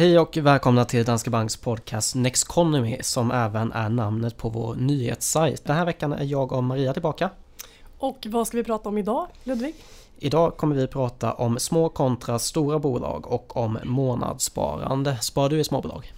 Hej och välkomna till Danske Banks podcast Nexconomy som även är namnet på vår nyhetssajt. Den här veckan är jag och Maria tillbaka. Och vad ska vi prata om idag, Ludvig? Idag kommer vi prata om små kontra stora bolag och om månadssparande. Sparar du i småbolag?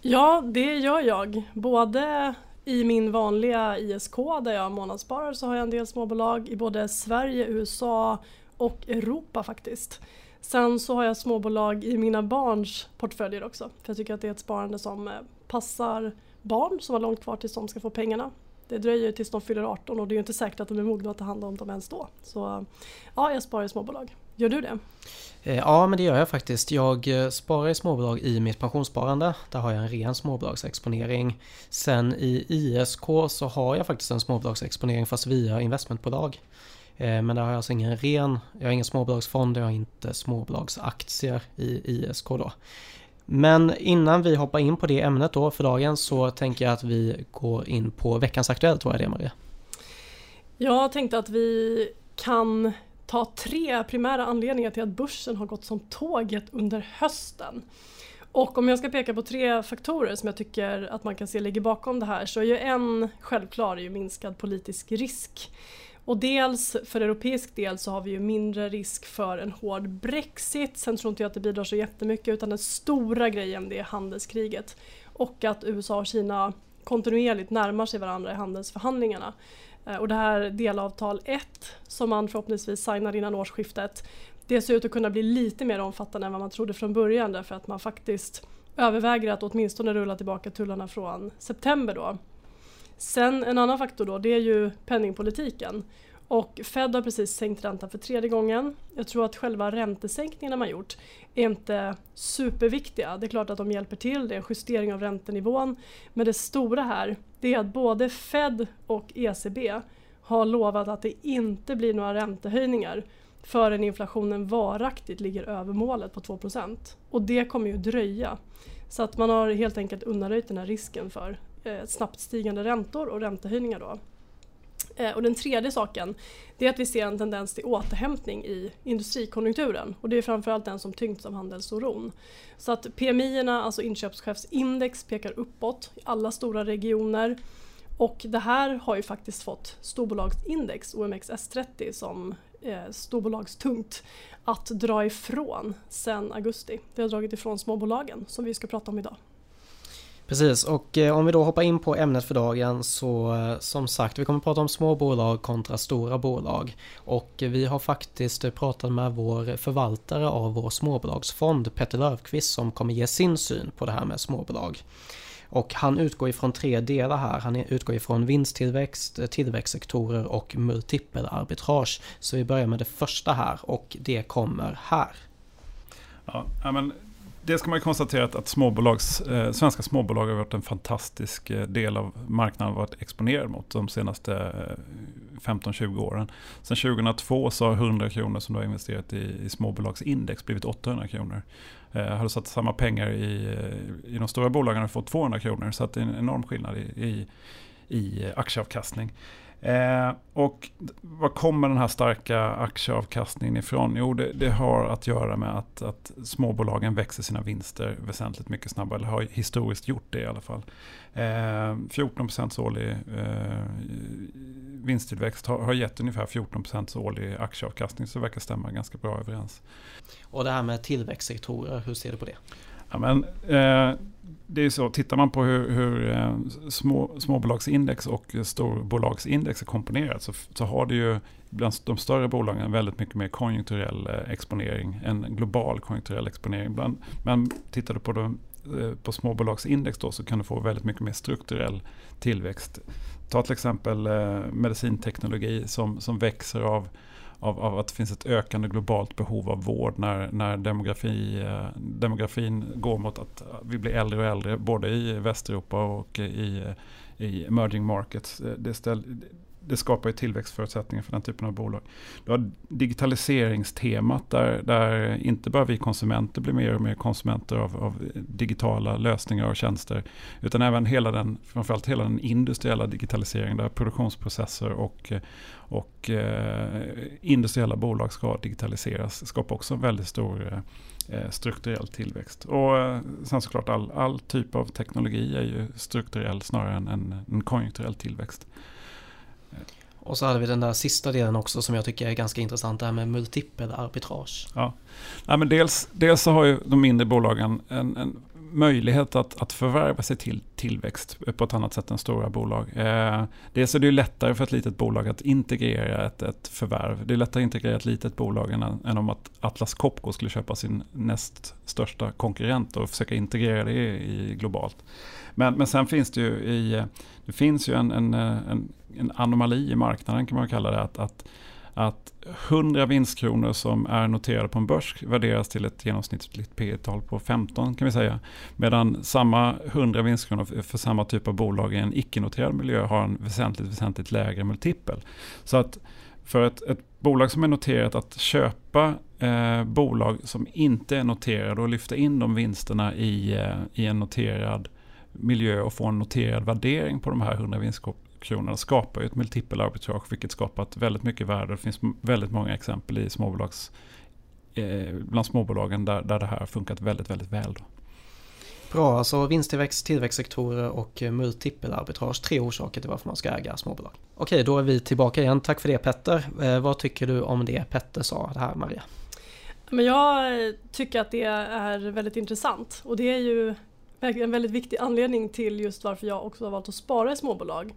Ja, det gör jag. Både i min vanliga ISK där jag månadssparar så har jag en del småbolag i både Sverige, USA och Europa faktiskt. Sen så har jag småbolag i mina barns portföljer också. För jag tycker att det är ett sparande som eh, passar barn som har långt kvar tills de ska få pengarna. Det dröjer tills de fyller 18 och det är ju inte säkert att de är mogna att ta hand om dem ens då. Så eh, ja, jag sparar i småbolag. Gör du det? Eh, ja, men det gör jag faktiskt. Jag sparar i småbolag i mitt pensionssparande. Där har jag en ren småbolagsexponering. Sen i ISK så har jag faktiskt en småbolagsexponering fast via investmentbolag. Eh, men där har jag alltså ingen ren, jag har ingen småbolagsfond, jag har inte småbolagsaktier i ISK då. Men innan vi hoppar in på det ämnet då för dagen så tänker jag att vi går in på veckans Aktuellt, vad är det Maria? Jag tänkte att vi kan ta tre primära anledningar till att börsen har gått som tåget under hösten. Och om jag ska peka på tre faktorer som jag tycker att man kan se ligger bakom det här så är ju en självklar är ju minskad politisk risk. Och dels för europeisk del så har vi ju mindre risk för en hård Brexit. Sen tror inte jag att det bidrar så jättemycket utan den stora grejen det är handelskriget. Och att USA och Kina kontinuerligt närmar sig varandra i handelsförhandlingarna. Eh, och det här delavtal 1 som man förhoppningsvis signar innan årsskiftet det ser ut att kunna bli lite mer omfattande än vad man trodde från början därför att man faktiskt överväger att åtminstone rulla tillbaka tullarna från september då. Sen en annan faktor då, det är ju penningpolitiken. Och Fed har precis sänkt räntan för tredje gången. Jag tror att själva räntesänkningarna man gjort är inte superviktiga. Det är klart att de hjälper till, det är en justering av räntenivån. Men det stora här, det är att både Fed och ECB har lovat att det inte blir några räntehöjningar förrän inflationen varaktigt ligger över målet på 2 Och det kommer ju dröja. Så att man har helt enkelt undanröjt den här risken för Eh, snabbt stigande räntor och räntehöjningar. Då. Eh, och den tredje saken det är att vi ser en tendens till återhämtning i industrikonjunkturen och det är framförallt den som tyngts av handelsoron. Så att PMI, alltså inköpschefsindex, pekar uppåt i alla stora regioner och det här har ju faktiskt fått storbolagsindex, OMXS30, som eh, storbolagstungt att dra ifrån sen augusti. Det har dragit ifrån småbolagen som vi ska prata om idag. Precis och eh, om vi då hoppar in på ämnet för dagen så eh, som sagt vi kommer att prata om små bolag kontra stora bolag och vi har faktiskt eh, pratat med vår förvaltare av vår småbolagsfond Petter Löfqvist som kommer ge sin syn på det här med småbolag. Och han utgår ifrån tre delar här. Han utgår ifrån vinsttillväxt, eh, tillväxtsektorer och multipelarbitrage. Så vi börjar med det första här och det kommer här. Ja, men det ska man ju konstatera att, småbolags, eh, svenska småbolag har varit en fantastisk eh, del av marknaden varit exponerad mot de senaste eh, 15-20 åren. Sen 2002 så har 100 kronor som du har investerat i, i småbolagsindex blivit 800 kronor. Eh, har du satt samma pengar i, eh, i de stora bolagen har du fått 200 kronor. Så att det är en enorm skillnad i, i, i aktieavkastning. Eh, och var kommer den här starka aktieavkastningen ifrån? Jo, det, det har att göra med att, att, småbolagen växer sina vinster väsentligt mycket snabbare, eller har historiskt gjort det i alla fall. Eh, 14 årlig eh, vinsttillväxt har, har gett ungefär 14% årlig aktieavkastning, så det verkar stämma ganska bra överens. Och det här med tillväxtsektorer, hur ser du på det? Ja, men, eh, det är så, tittar man på hur, hur eh, små, småbolagsindex och storbolagsindex är komponerat så, så har det ju bland de större bolagen väldigt mycket mer konjunkturell eh, exponering, en global konjunkturell exponering. Bland, men tittar du på, de, eh, på småbolagsindex då så kan du få väldigt mycket mer strukturell tillväxt. Ta till exempel eh, medicinteknologi som, som växer av av, av, att det finns ett ökande globalt behov av vård när, när demografi, eh, demografin går mot att vi blir äldre och äldre både i Västeuropa och i, i emerging markets. Det ställ, det skapar ju tillväxtförutsättningar för den typen av bolag. Du har digitaliseringstemat där, där inte bara vi konsumenter blir mer och mer konsumenter av, av digitala lösningar och tjänster, utan även hela den, framförallt hela den industriella digitaliseringen där produktionsprocesser och, och eh, industriella bolag ska digitaliseras, skapar också en väldigt stor eh, strukturell tillväxt. Och eh, sen såklart all, all typ av teknologi är ju strukturell snarare än en, en konjunkturell tillväxt. Och så hade vi den där sista delen också som jag tycker är ganska intressant, det här med multipelarbitrage. Ja. Nej, men dels, dels så har ju de mindre bolagen en, en möjlighet att, att förvärva sig till tillväxt på ett annat sätt än stora bolag. Eh, dels är det ju lättare för ett litet bolag att integrera ett, ett förvärv. Det är lättare att integrera ett litet bolag än, än om att Atlas Copco skulle köpa sin näst största konkurrent och försöka integrera det i, i globalt. Men, men sen finns det ju, i, det finns ju en, en, en, en anomali i marknaden kan man kalla det. Att, att, att 100 vinstkronor som är noterade på en börs värderas till ett genomsnittligt P tal på 15 kan vi säga. Medan samma 100 vinstkronor för samma typ av bolag i en icke-noterad miljö har en väsentligt, väsentligt lägre multipel. Så att för ett, ett bolag som är noterat att köpa eh, bolag som inte är noterade och lyfta in de vinsterna i, eh, i en noterad miljö och få en noterad värdering på de här 100 vinstkronorna skapar ju ett multipel arbitrage vilket skapat väldigt mycket värde. Det finns väldigt många exempel i småbolags, eh, bland småbolagen där, där det här har funkat väldigt, väldigt väl. Då. Bra, alltså vinsttillväxt, tillväxtsektorer och multipelarbitrage. Tre orsaker till varför man ska äga småbolag. Okej, då är vi tillbaka igen. Tack för det Petter. Eh, vad tycker du om det Petter sa det här Maria? Men jag tycker att det är väldigt intressant och det är ju en väldigt viktig anledning till just varför jag också har valt att spara i småbolag.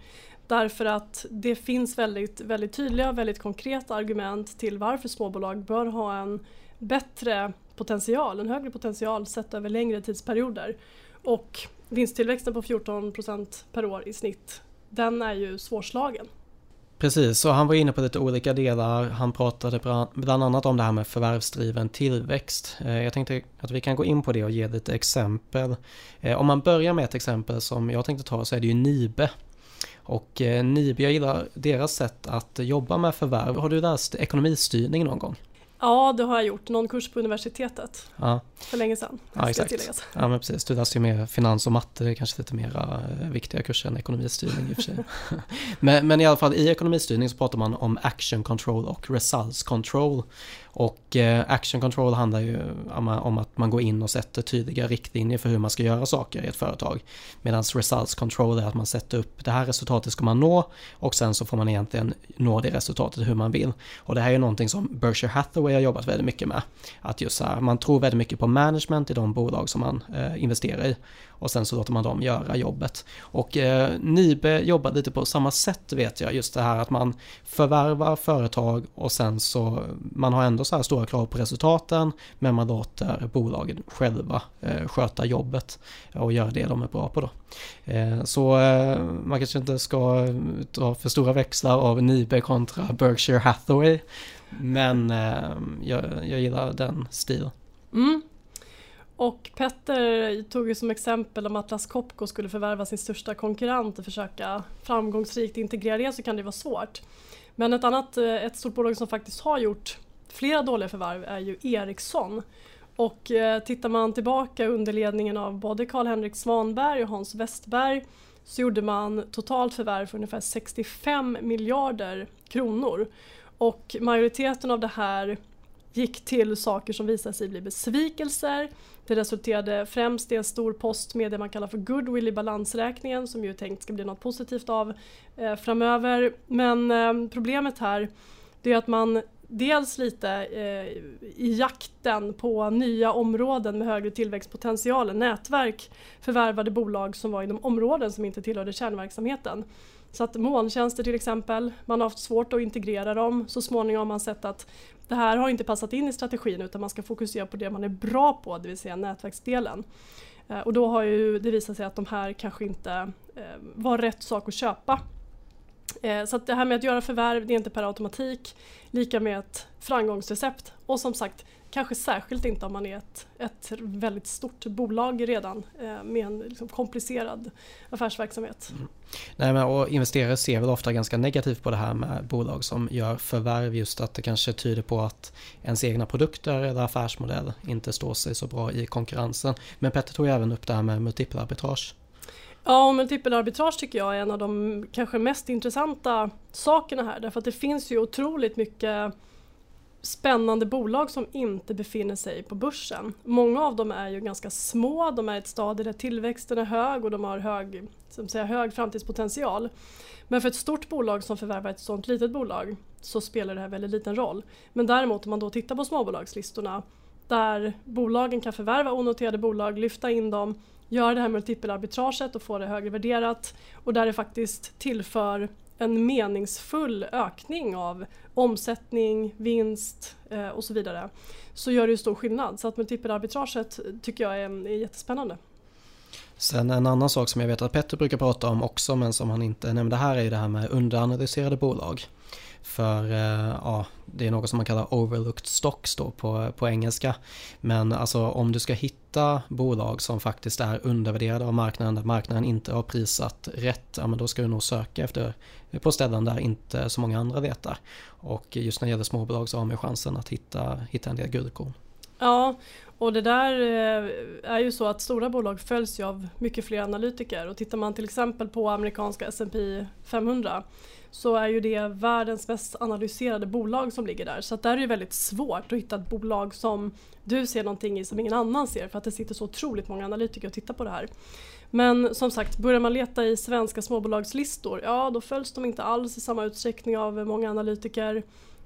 Därför att det finns väldigt, väldigt tydliga och väldigt konkreta argument till varför småbolag bör ha en bättre potential, en högre potential sett över längre tidsperioder. Och vinsttillväxten på 14% per år i snitt, den är ju svårslagen. Precis, så han var inne på lite olika delar. Han pratade bland annat om det här med förvärvsdriven tillväxt. Eh, jag tänkte att vi kan gå in på det och ge lite exempel. Eh, om man börjar med ett exempel som jag tänkte ta så är det ju Nibe. Och eh, Nibe, jag gillar deras sätt att jobba med förvärv. Har du läst ekonomistyrning någon gång? Ja, det har jag gjort. Någon kurs på universitetet. Ja. För länge sedan. Ja, exakt. Ja, men precis. Du läste ju mer finans och matte. Det är kanske lite mer uh, viktiga kurser än ekonomistyrning i och för sig. men, men i alla fall i ekonomistyrning så pratar man om action control och results control. Och eh, action control handlar ju om att man går in och sätter tydliga riktlinjer för hur man ska göra saker i ett företag. Medan results control är att man sätter upp det här resultatet ska man nå och sen så får man egentligen nå det resultatet hur man vill. Och det här är ju någonting som Berkshire Hathaway har jobbat väldigt mycket med. Att just så här, man tror väldigt mycket på management i de bolag som man eh, investerar i och sen så låter man dem göra jobbet. Och eh, Nibe jobbar lite på samma sätt vet jag, just det här att man förvärvar företag och sen så man har ändå så här stora krav på resultaten men man låter bolagen själva eh, sköta jobbet och göra det de är bra på då. Eh, så eh, man kanske inte ska dra för stora växlar av Nibe kontra Berkshire Hathaway men eh, jag, jag gillar den stilen. Mm. Och Petter tog ju som exempel om Atlas Copco skulle förvärva sin största konkurrent och försöka framgångsrikt integrera det så kan det vara svårt. Men ett annat eh, ett stort bolag som faktiskt har gjort flera dåliga förvärv är ju Ericsson. Och eh, tittar man tillbaka under ledningen av både Karl-Henrik Svanberg och Hans Westberg så gjorde man totalt förvärv för ungefär 65 miljarder kronor. Och majoriteten av det här gick till saker som visade sig bli besvikelser. Det resulterade främst i en stor post med det man kallar för goodwill i balansräkningen som ju är tänkt ska bli något positivt av eh, framöver. Men eh, problemet här det är att man dels lite eh, i jakten på nya områden med högre tillväxtpotential, nätverk förvärvade bolag som var inom områden som inte tillhörde kärnverksamheten. Så att molntjänster till exempel, man har haft svårt att integrera dem. Så småningom har man sett att det här har inte passat in i strategin utan man ska fokusera på det man är bra på, det vill säga nätverksdelen. Eh, och då har ju det visat sig att de här kanske inte eh, var rätt sak att köpa. Eh, så att det här med att göra förvärv, det är inte per automatik lika med ett framgångsrecept. Och som sagt, kanske särskilt inte om man är ett, ett väldigt stort bolag redan eh, med en liksom komplicerad affärsverksamhet. Mm. Nej, men, och investerare ser väl ofta ganska negativt på det här med bolag som gör förvärv just att det kanske tyder på att ens egna produkter eller affärsmodell inte står sig så bra i konkurrensen. Men Petter tog även upp det här med multipelarbitrage. Ja, och multipelarbitrage tycker jag är en av de kanske mest intressanta sakerna här därför att det finns ju otroligt mycket spännande bolag som inte befinner sig på börsen. Många av dem är ju ganska små, de är i ett stadie där tillväxten är hög och de har hög, som säger, hög framtidspotential. Men för ett stort bolag som förvärvar ett sådant litet bolag så spelar det här väldigt liten roll. Men däremot om man då tittar på småbolagslistorna där bolagen kan förvärva onoterade bolag, lyfta in dem, göra det här multipelarbitraget och få det högre värderat och där det faktiskt tillför en meningsfull ökning av omsättning, vinst eh, och så vidare så gör det ju stor skillnad. Så att multipelarbitraget tycker jag är, är jättespännande. Sen en annan sak som jag vet att Petter brukar prata om också men som han inte nämnde här är ju det här med underanalyserade bolag. För eh, ja, det är något som man kallar overlooked stocks då på, på engelska. Men alltså om du ska hitta bolag som faktiskt är undervärderade av marknaden, där marknaden inte har prissatt rätt, ja men då ska du nog söka efter eh, på ställen där inte så många andra letar. Och just när det gäller småbolag så har man chansen att hitta, hitta en del guldkorn. Ja, och det där eh, är ju så att stora bolag följs ju av mycket fler analytiker och tittar man till exempel på amerikanska S&P 500 så är ju det världens mest analyserade bolag som ligger där. Så att där är det väldigt svårt att hitta ett bolag som du ser någonting i som ingen annan ser för att det sitter så otroligt många analytiker och tittar på det här. Men som sagt, börjar man leta i svenska småbolagslistor, ja då följs de inte alls i samma utsträckning av många analytiker.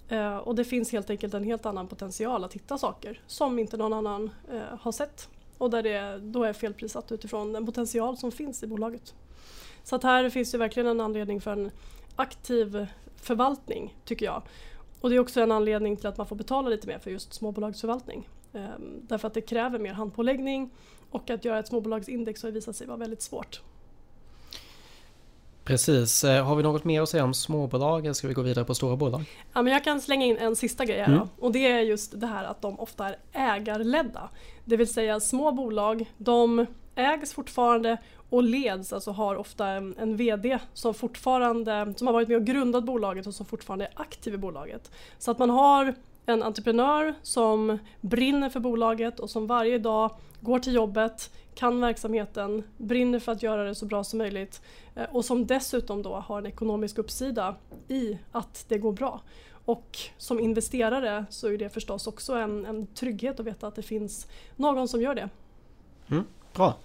Eh, och det finns helt enkelt en helt annan potential att hitta saker som inte någon annan eh, har sett. Och där det då är felprissatt utifrån den potential som finns i bolaget. Så att här finns det verkligen en anledning för en aktiv förvaltning tycker jag. Och det är också en anledning till att man får betala lite mer för just småbolagsförvaltning. Ehm, därför att det kräver mer handpåläggning och att göra ett småbolagsindex har visat sig vara väldigt svårt. Precis. Eh, har vi något mer att säga om småbolag eller ska vi gå vidare på stora bolag? Ja, men jag kan slänga in en sista grej här mm. och det är just det här att de ofta är ägarledda. Det vill säga små bolag, de ägs fortfarande och leds, alltså har ofta en, en VD som fortfarande som har varit med och grundat bolaget och som fortfarande är aktiv i bolaget. Så att man har en entreprenör som brinner för bolaget och som varje dag går till jobbet, kan verksamheten, brinner för att göra det så bra som möjligt eh, och som dessutom då har en ekonomisk uppsida i att det går bra. Och som investerare så är det förstås också en, en trygghet att veta att det finns någon som gör det. Mm, bra.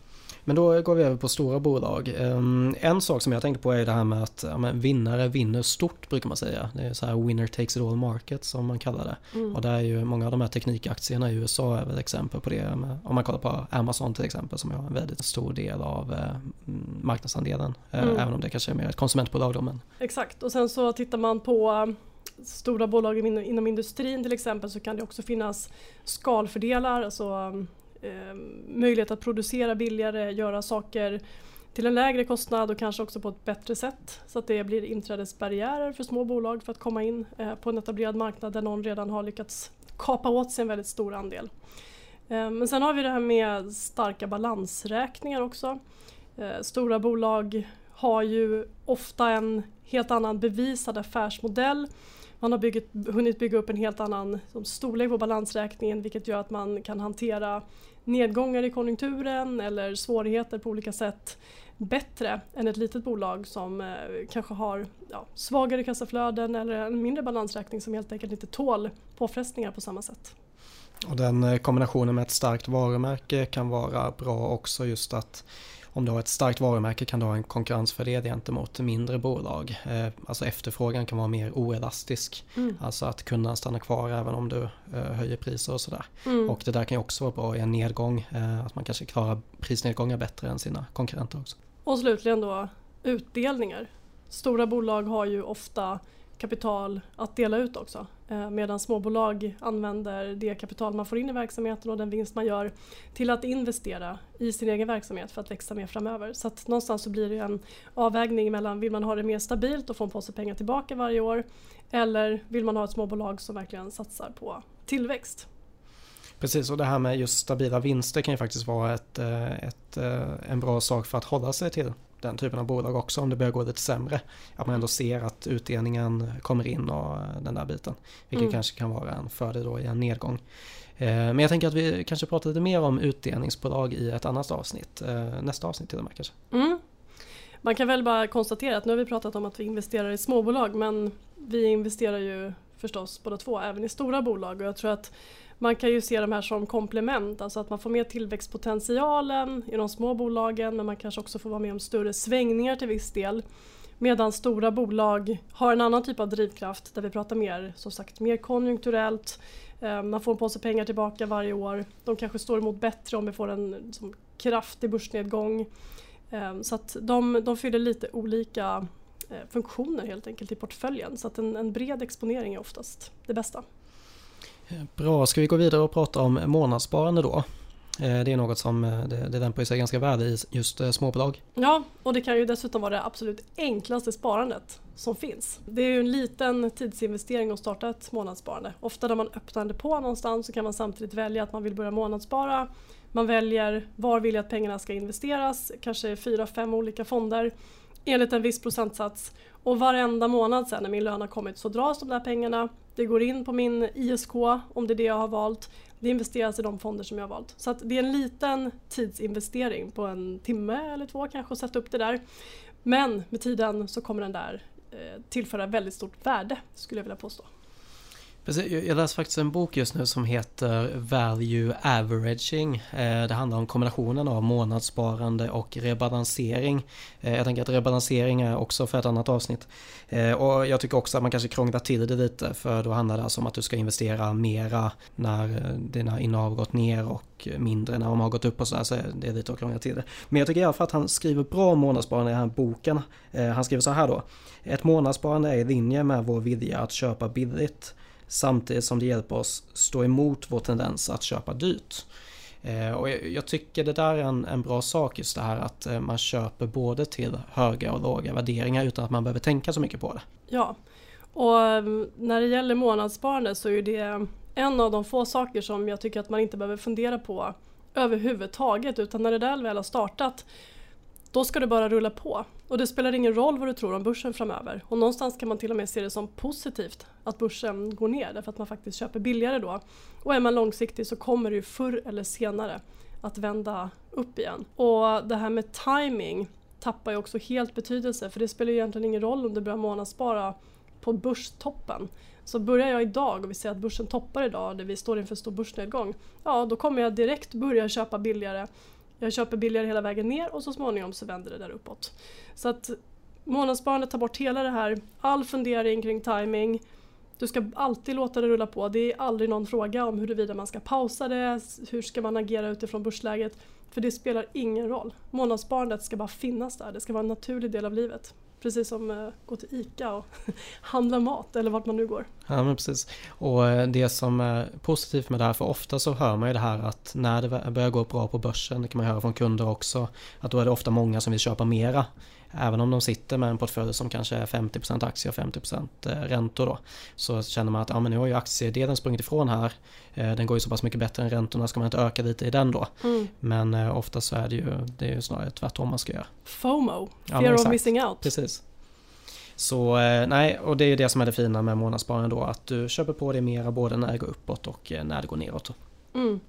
Men då går vi över på stora bolag. Ehm, en sak som jag tänker på är det här med att ja, vinnare vinner stort brukar man säga. Det är så här winner takes it all market som man kallar det. Mm. Och där är ju många av de här teknikaktierna i USA är väl exempel på det. Om man kollar på Amazon till exempel som har en väldigt stor del av eh, marknadsandelen. Eh, mm. Även om det kanske är mer ett konsumentbolag då. Men... Exakt och sen så tittar man på um, stora bolag inom industrin till exempel så kan det också finnas skalfördelar. Alltså um, Eh, möjlighet att producera billigare, göra saker till en lägre kostnad och kanske också på ett bättre sätt. Så att det blir inträdesbarriärer för små bolag för att komma in eh, på en etablerad marknad där någon redan har lyckats kapa åt sig en väldigt stor andel. Eh, men sen har vi det här med starka balansräkningar också. Stora bolag har ju ofta en helt annan bevisad affärsmodell man har byggt, hunnit bygga upp en helt annan som storlek på balansräkningen vilket gör att man kan hantera nedgångar i konjunkturen eller svårigheter på olika sätt bättre än ett litet bolag som eh, kanske har ja, svagare kassaflöden eller en mindre balansräkning som helt enkelt inte tål påfrestningar på samma sätt. Och den eh, kombinationen med ett starkt varumärke kan vara bra också just att om du har ett starkt varumärke kan du ha en konkurrensfördel gentemot mindre bolag. Eh, alltså efterfrågan kan vara mer oelastisk. Mm. Alltså att kunna stanna kvar även om du eh, höjer priser och sådär. Mm. Och det där kan ju också vara bra i en nedgång. Eh, att man kanske klarar prisnedgångar bättre än sina konkurrenter också. Och slutligen då utdelningar. Stora bolag har ju ofta kapital att dela ut också. Eh, medan småbolag använder det kapital man får in i verksamheten och den vinst man gör till att investera i sin egen verksamhet för att växa mer framöver. Så att någonstans så blir det en avvägning mellan vill man ha det mer stabilt och få en påse pengar tillbaka varje år eller vill man ha ett småbolag som verkligen satsar på tillväxt. Precis, och det här med just stabila vinster kan ju faktiskt vara ett, eh, ett, eh, en bra sak för att hålla sig till den typen av bolag också om det börjar gå lite sämre. Att man ändå ser att utdelningen kommer in och den där biten. Vilket mm. kanske kan vara en fördel då i en nedgång. Eh, men jag tänker att vi kanske pratar lite mer om utdelningsbolag i ett annat avsnitt. Nästa avsnitt till och med kanske. Mm. Man kan väl bara konstatera att nu har vi pratat om att vi investerar i småbolag men vi investerar ju förstås båda två även i stora bolag och jag tror att man kan ju se de här som komplement, alltså att man får med tillväxtpotentialen i de små bolagen men man kanske också får vara med om större svängningar till viss del. Medan stora bolag har en annan typ av drivkraft där vi pratar mer, som sagt, mer konjunkturellt. Eh, man får en påse pengar tillbaka varje år. De kanske står emot bättre om vi får en som, kraftig börsnedgång. Eh, så att de, de fyller lite olika eh, funktioner helt enkelt i portföljen. Så att en, en bred exponering är oftast det bästa. Bra, ska vi gå vidare och prata om månadssparande då? Eh, det är något som eh, det, det sig ganska väl i just eh, småbolag. Ja, och det kan ju dessutom vara det absolut enklaste sparandet som finns. Det är ju en liten tidsinvestering att starta ett månadssparande. Ofta när man öppnar det på någonstans så kan man samtidigt välja att man vill börja månadsspara. Man väljer var vill jag att pengarna ska investeras, kanske fyra, fem olika fonder enligt en viss procentsats. Och varenda månad sen när min lön har kommit så dras de där pengarna. Det går in på min ISK om det är det jag har valt. Det investeras i de fonder som jag har valt. Så det är en liten tidsinvestering på en timme eller två kanske att sätta upp det där. Men med tiden så kommer den där eh, tillföra väldigt stort värde skulle jag vilja påstå. Precis, jag läser faktiskt en bok just nu som heter Value Averaging. Eh, det handlar om kombinationen av månadssparande och rebalansering. Eh, jag tänker att rebalansering är också för ett annat avsnitt. Eh, och jag tycker också att man kanske krånglar till det lite för då handlar det alltså om att du ska investera mera när dina innehav har gått ner och mindre när de har gått upp och sådär. så det är lite att krångla till det. Men jag tycker i alla fall att han skriver bra om månadssparande i den här boken. Han skriver så här då. Ett månadssparande är i linje med vår vilja att köpa billigt samtidigt som det hjälper oss stå emot vår tendens att köpa dyrt. Eh, och jag tycker det där är en, en bra sak just det här att eh, man köper både till höga och låga värderingar utan att man behöver tänka så mycket på det. Ja, och ehm, när det gäller månadssparande så är det en av de få saker som jag tycker att man inte behöver fundera på överhuvudtaget utan när det där väl har startat då ska det bara rulla på. Och det spelar ingen roll vad du tror om börsen framöver. Och någonstans kan man till och med se det som positivt att börsen går ner därför att man faktiskt köper billigare då. Och är man långsiktig så kommer det ju förr eller senare att vända upp igen. Och det här med timing tappar ju också helt betydelse för det spelar ju egentligen ingen roll om du börjar månadsspara på börstoppen. Så börjar jag idag och vi ser att börsen toppar idag där vi står inför stor börsnedgång. Ja, då kommer jag direkt börja köpa billigare jag köper billigare hela vägen ner och så småningom så vänder det där uppåt. Så att månadssparandet tar bort hela det här, all fundering kring timing. Du ska alltid låta det rulla på. Det är aldrig någon fråga om huruvida man ska pausa det, hur ska man agera utifrån börsläget. För det spelar ingen roll. Månadssparandet ska bara finnas där, det ska vara en naturlig del av livet. Precis som att eh, gå till ICA och handla mat eller vart man nu går. Ja men precis. Och eh, det som är positivt med det här, för ofta så hör man ju det här att när det börjar gå bra på börsen, det kan man höra från kunder också, att då är det ofta många som vill köpa mera. Även om de sitter med en portfölj som kanske är 50% aktier och 50% eh, räntor då. Så känner man att ja, men nu har ju aktiedelen sprungit ifrån här. Den går ju så pass mycket bättre än räntorna, ska man inte öka lite i den då? Mm. Men ofta så är det ju, det är ju snarare tvärtom man ska göra. FOMO, fear ja, of missing out. Precis. Så eh, nej, och det är ju det som är det fina med månadssparande då, att du köper på det mera både när det går uppåt och eh, när det går neråt. Mm.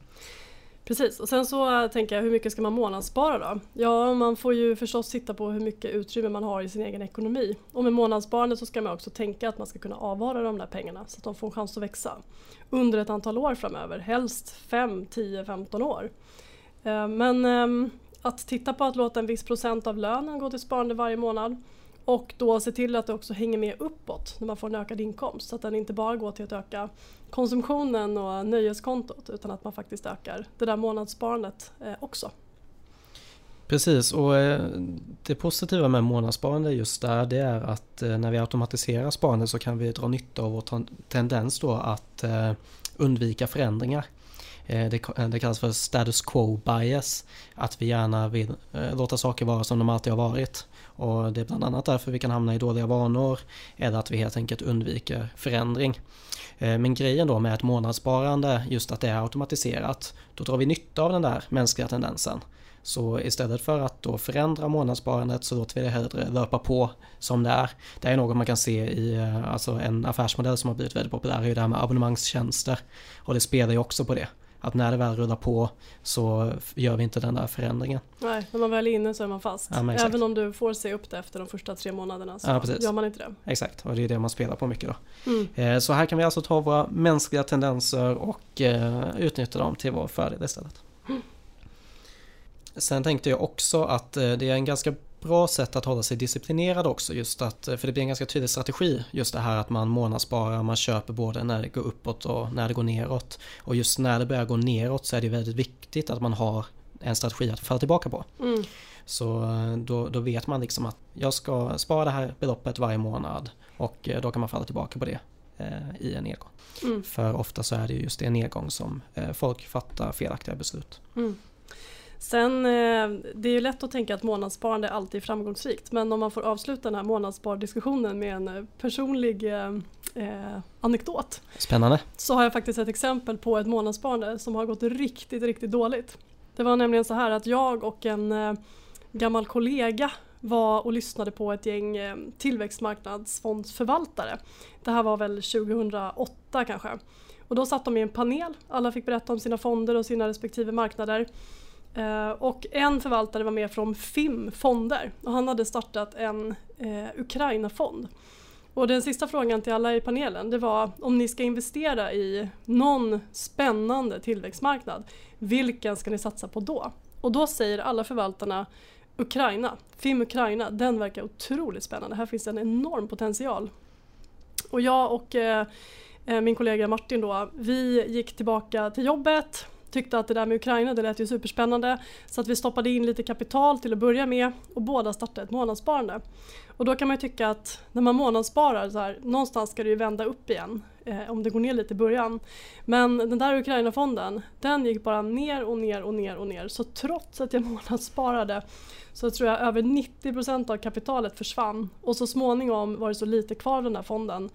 Precis, och sen så tänker jag hur mycket ska man månadsspara då? Ja, man får ju förstås titta på hur mycket utrymme man har i sin egen ekonomi. Och med månadssparande så ska man också tänka att man ska kunna avvara de där pengarna så att de får en chans att växa under ett antal år framöver, helst 5, 10, 15 år. Eh, men ehm, att titta på att låta en viss procent av lönen gå till sparande varje månad och då se till att det också hänger med uppåt när man får en ökad inkomst. Så att den inte bara går till att öka konsumtionen och nöjeskontot utan att man faktiskt ökar det där månadssparandet eh, också. Precis och eh, det positiva med månadssparande just där det är att eh, när vi automatiserar sparande så kan vi dra nytta av vår tendens då att undvika förändringar. Det, kallas för status quo bias. Att vi gärna vill låta saker vara som de alltid har varit. Och det är bland annat därför vi kan hamna i dåliga vanor eller att vi helt enkelt undviker förändring. Eh, men grejen då med ett månadssparande, just att det är automatiserat, då drar vi nytta av den där mänskliga tendensen. Så istället för att då förändra månadssparandet så låter vi det hellre löpa på som det är. Det är något man kan se i eh, alltså en affärsmodell som har blivit väldigt populär är ju det här med abonnemangstjänster. Och det spelar ju också på det. Att när det väl rullar på så gör vi inte den där förändringen. Nej, när man väl är inne så är man fast. Ja, Även om du får se upp det efter de första tre månaderna så ja, gör man inte det. Exakt, och det är det man spelar på mycket då. Mm. Eh, så här kan vi alltså ta våra mänskliga tendenser och eh, utnyttja dem till vår fördel istället. Mm. Sen tänkte jag också att eh, det är en ganska bra sätt att hålla sig disciplinerad också just att, eh, för det blir en ganska tydlig strategi just det här att man månadssparar, man köper både när det går uppåt och när det går neråt. Och just när det börjar gå neråt så är det väldigt viktigt att man har en strategi att falla tillbaka på. Mm. Så eh, då, då vet man liksom att jag ska spara det här beloppet varje månad och då kan man falla tillbaka på det eh, i en nedgång. Mm. För ofta så är det just i en nedgång som eh, folk fattar felaktiga beslut. Mm. Sen, eh, det är ju lätt att tänka att månadssparande alltid är framgångsrikt men om man får avsluta den här månadsspardiskussionen med en eh, personlig eh, eh, anekdot. Spännande. Så har jag faktiskt ett exempel på ett månadssparande som har gått riktigt, riktigt dåligt. Det var nämligen så här att jag och en gammal kollega var och lyssnade på ett gäng tillväxtmarknadsfondsförvaltare. Det här var väl 2008 kanske. Och då satt de i en panel, alla fick berätta om sina fonder och sina respektive marknader. Eh, och en förvaltare var med från FIM fonder och han hade startat en uh, Ukraina-fond. Och den sista frågan till alla i panelen det var om ni ska investera i någon spännande tillväxtmarknad, vilken ska ni satsa på då? Och då säger alla förvaltarna Ukraina, FIM Ukraina, den verkar otroligt spännande. Här finns en enorm potential. Och jag och eh, eh min kollega Martin då, vi gick tillbaka till jobbet tyckte att det där med Ukraina det lät ju superspännande så att vi stoppade in lite kapital till att börja med och båda startade ett månadssparande. Och då kan man ju tycka att när man månadssparar så här, någonstans ska det ju vända upp igen eh, om det går ner lite i början. Men den där Ukraina-fonden den gick bara ner och ner och ner och ner så trots att jag månadssparade så tror jag över 90% av kapitalet försvann och så småningom var det så lite kvar av den där fonden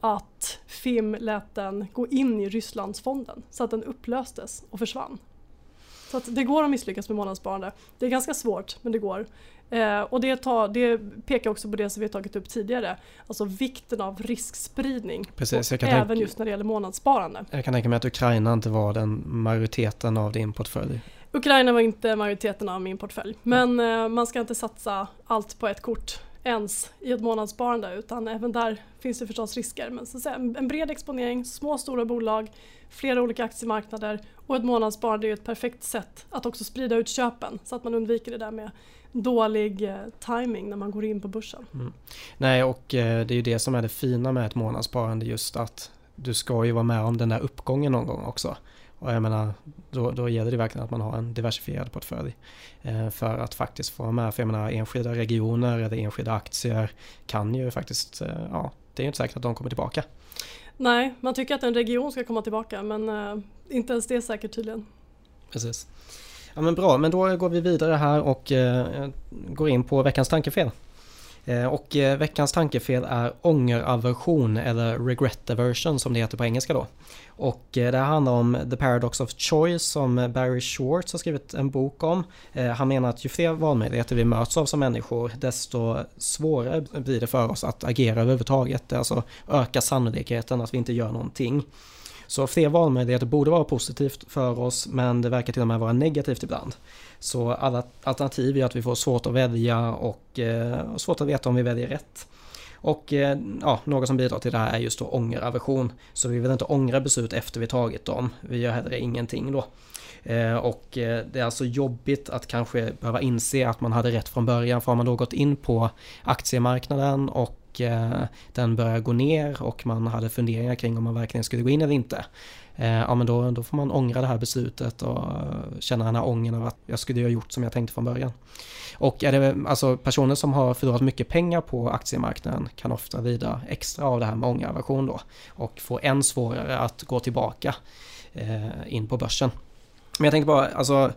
att FIM lät den gå in i Rysslandsfonden så att den upplöstes och försvann. Så att det går att misslyckas med månadssparande. Det är ganska svårt men det går. Eh, och det, tar, det, pekar också på det som vi har tagit upp tidigare. Alltså vikten av riskspridning. Precis, även tänka, just när det gäller månadssparande. Jag kan tänka mig att Ukraina inte var den majoriteten av din portfölj. Ukraina var inte majoriteten av min portfölj. Men eh, man ska inte satsa allt på ett kort ens i ett månadssparande utan även där finns det förstås risker. Men så att säga, en bred exponering, små och stora bolag, flera olika aktiemarknader och ett månadssparande är ett perfekt sätt att också sprida ut köpen så att man undviker det där med dålig eh, timing när man går in på börsen. Mm. Nej och eh, det är ju det som är det fina med ett månadssparande just att du ska ju vara med om den där uppgången någon gång också. Och jag menar, då, då gäller det verkligen att man har en diversifierad portfölj. Eh, för att faktiskt få med, för jag menar enskilda regioner eller enskilda aktier kan ju faktiskt, eh, ja, det är inte säkert att de kommer tillbaka. Nej, man tycker att en region ska komma tillbaka men eh, inte ens det är säkert tydligen. Precis. Ja men bra, men då går vi vidare här och eh, går in på veckans tankefel. Eh, och eh, veckans tankefel är ångeraversion eller regret aversion som det heter på engelska då. Och eh, det här handlar om The Paradox of Choice som Barry Schwartz har skrivit en bok om. Han menar att ju fler valmöjligheter vi möts av som människor desto svårare blir det för oss att agera överhuvudtaget. Det alltså ökar sannolikheten att vi inte gör någonting. Så fler valmöjligheter borde vara positivt för oss men det verkar till och med vara negativt ibland. Så alla alternativ gör att vi får svårt att välja och eh, svårt att veta om vi väljer rätt. Och eh, ja, något som bidrar till det här är just då ångeraversion. Så vi vill inte ångra beslut efter vi tagit dem. Vi gör heller ingenting då. Eh, och eh, det är alltså jobbigt att kanske behöva inse att man hade rätt från början. För har man då gått in på aktiemarknaden och och eh, den börjar gå ner och man hade funderingar kring om man verkligen skulle gå in eller inte. Eh, ja men då, då får man ångra det här beslutet och känna den här ångern av att jag skulle ha gjort som jag tänkte från början. Och är det alltså personer som har förlorat mycket pengar på aktiemarknaden kan ofta lida extra av det här med ångeraversion då och få än svårare att gå tillbaka eh, in på börsen. Men jag tänkte bara, alltså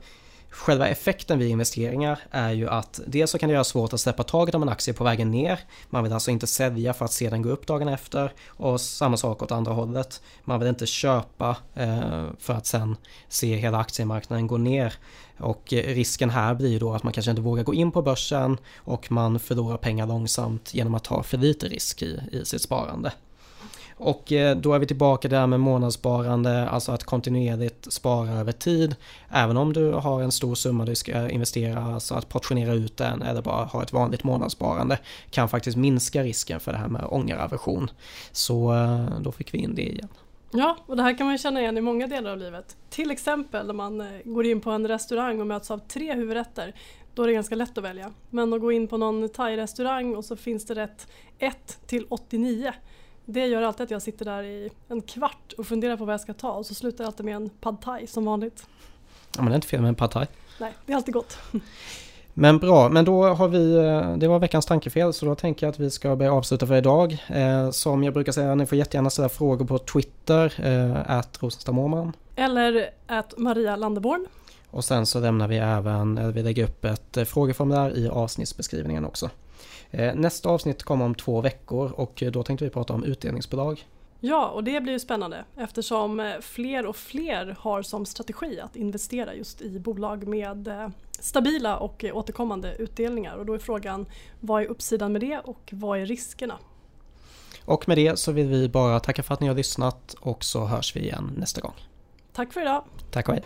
Själva effekten vid investeringar är ju att dels så kan det göra svårt att släppa taget om en aktie på vägen ner. Man vill alltså inte sälja för att se den gå upp dagen efter. Och samma sak åt andra hållet. Man vill inte köpa eh, för att sen se hela aktiemarknaden gå ner. Och eh, risken här blir ju då att man kanske inte vågar gå in på börsen och man förlorar pengar långsamt genom att ta för lite risk i, i sitt sparande. Och eh, då är vi tillbaka där med månadssparande, alltså att kontinuerligt spara över tid. Även om du har en stor summa du ska investera, alltså att portionera ut den eller bara ha ett vanligt månadssparande kan faktiskt minska risken för det här med ångeraversion. Så eh, då fick vi in det igen. Ja, och det här kan man känna igen i många delar av livet. Till exempel när man eh, går in på en restaurang och möts av tre huvudrätter. Då är det ganska lätt att välja. Men att gå in på någon thai-restaurang och så finns det rätt 1 till 89 det gör alltid att jag sitter där i en kvart och funderar på vad jag ska ta och så slutar jag alltid med en pad thai som vanligt. Ja men det är inte fel med en pad thai. Nej, det är alltid gott. Men bra, men då har vi, eh, det var veckans tankefel så då tänker jag att vi ska börja avsluta för idag. Eh, som jag brukar säga, ni får jättegärna ställa frågor på Twitter, eh, Rosenstad Eller att Maria Landeborn. Och sen så lämnar vi även, vi lägger upp ett frågeformulär i avsnittsbeskrivningen också. Eh, nästa avsnitt kommer om två veckor och då tänkte vi prata om utdelningsbolag. Ja, och det blir ju spännande eftersom eh, fler och fler har som strategi att investera just i bolag med eh, stabila och återkommande utdelningar. Och då är frågan, vad är uppsidan med det och vad är riskerna? Och med det så vill vi bara tacka för att ni har lyssnat och så hörs vi igen nästa gång. Tack för idag! Tack och hej!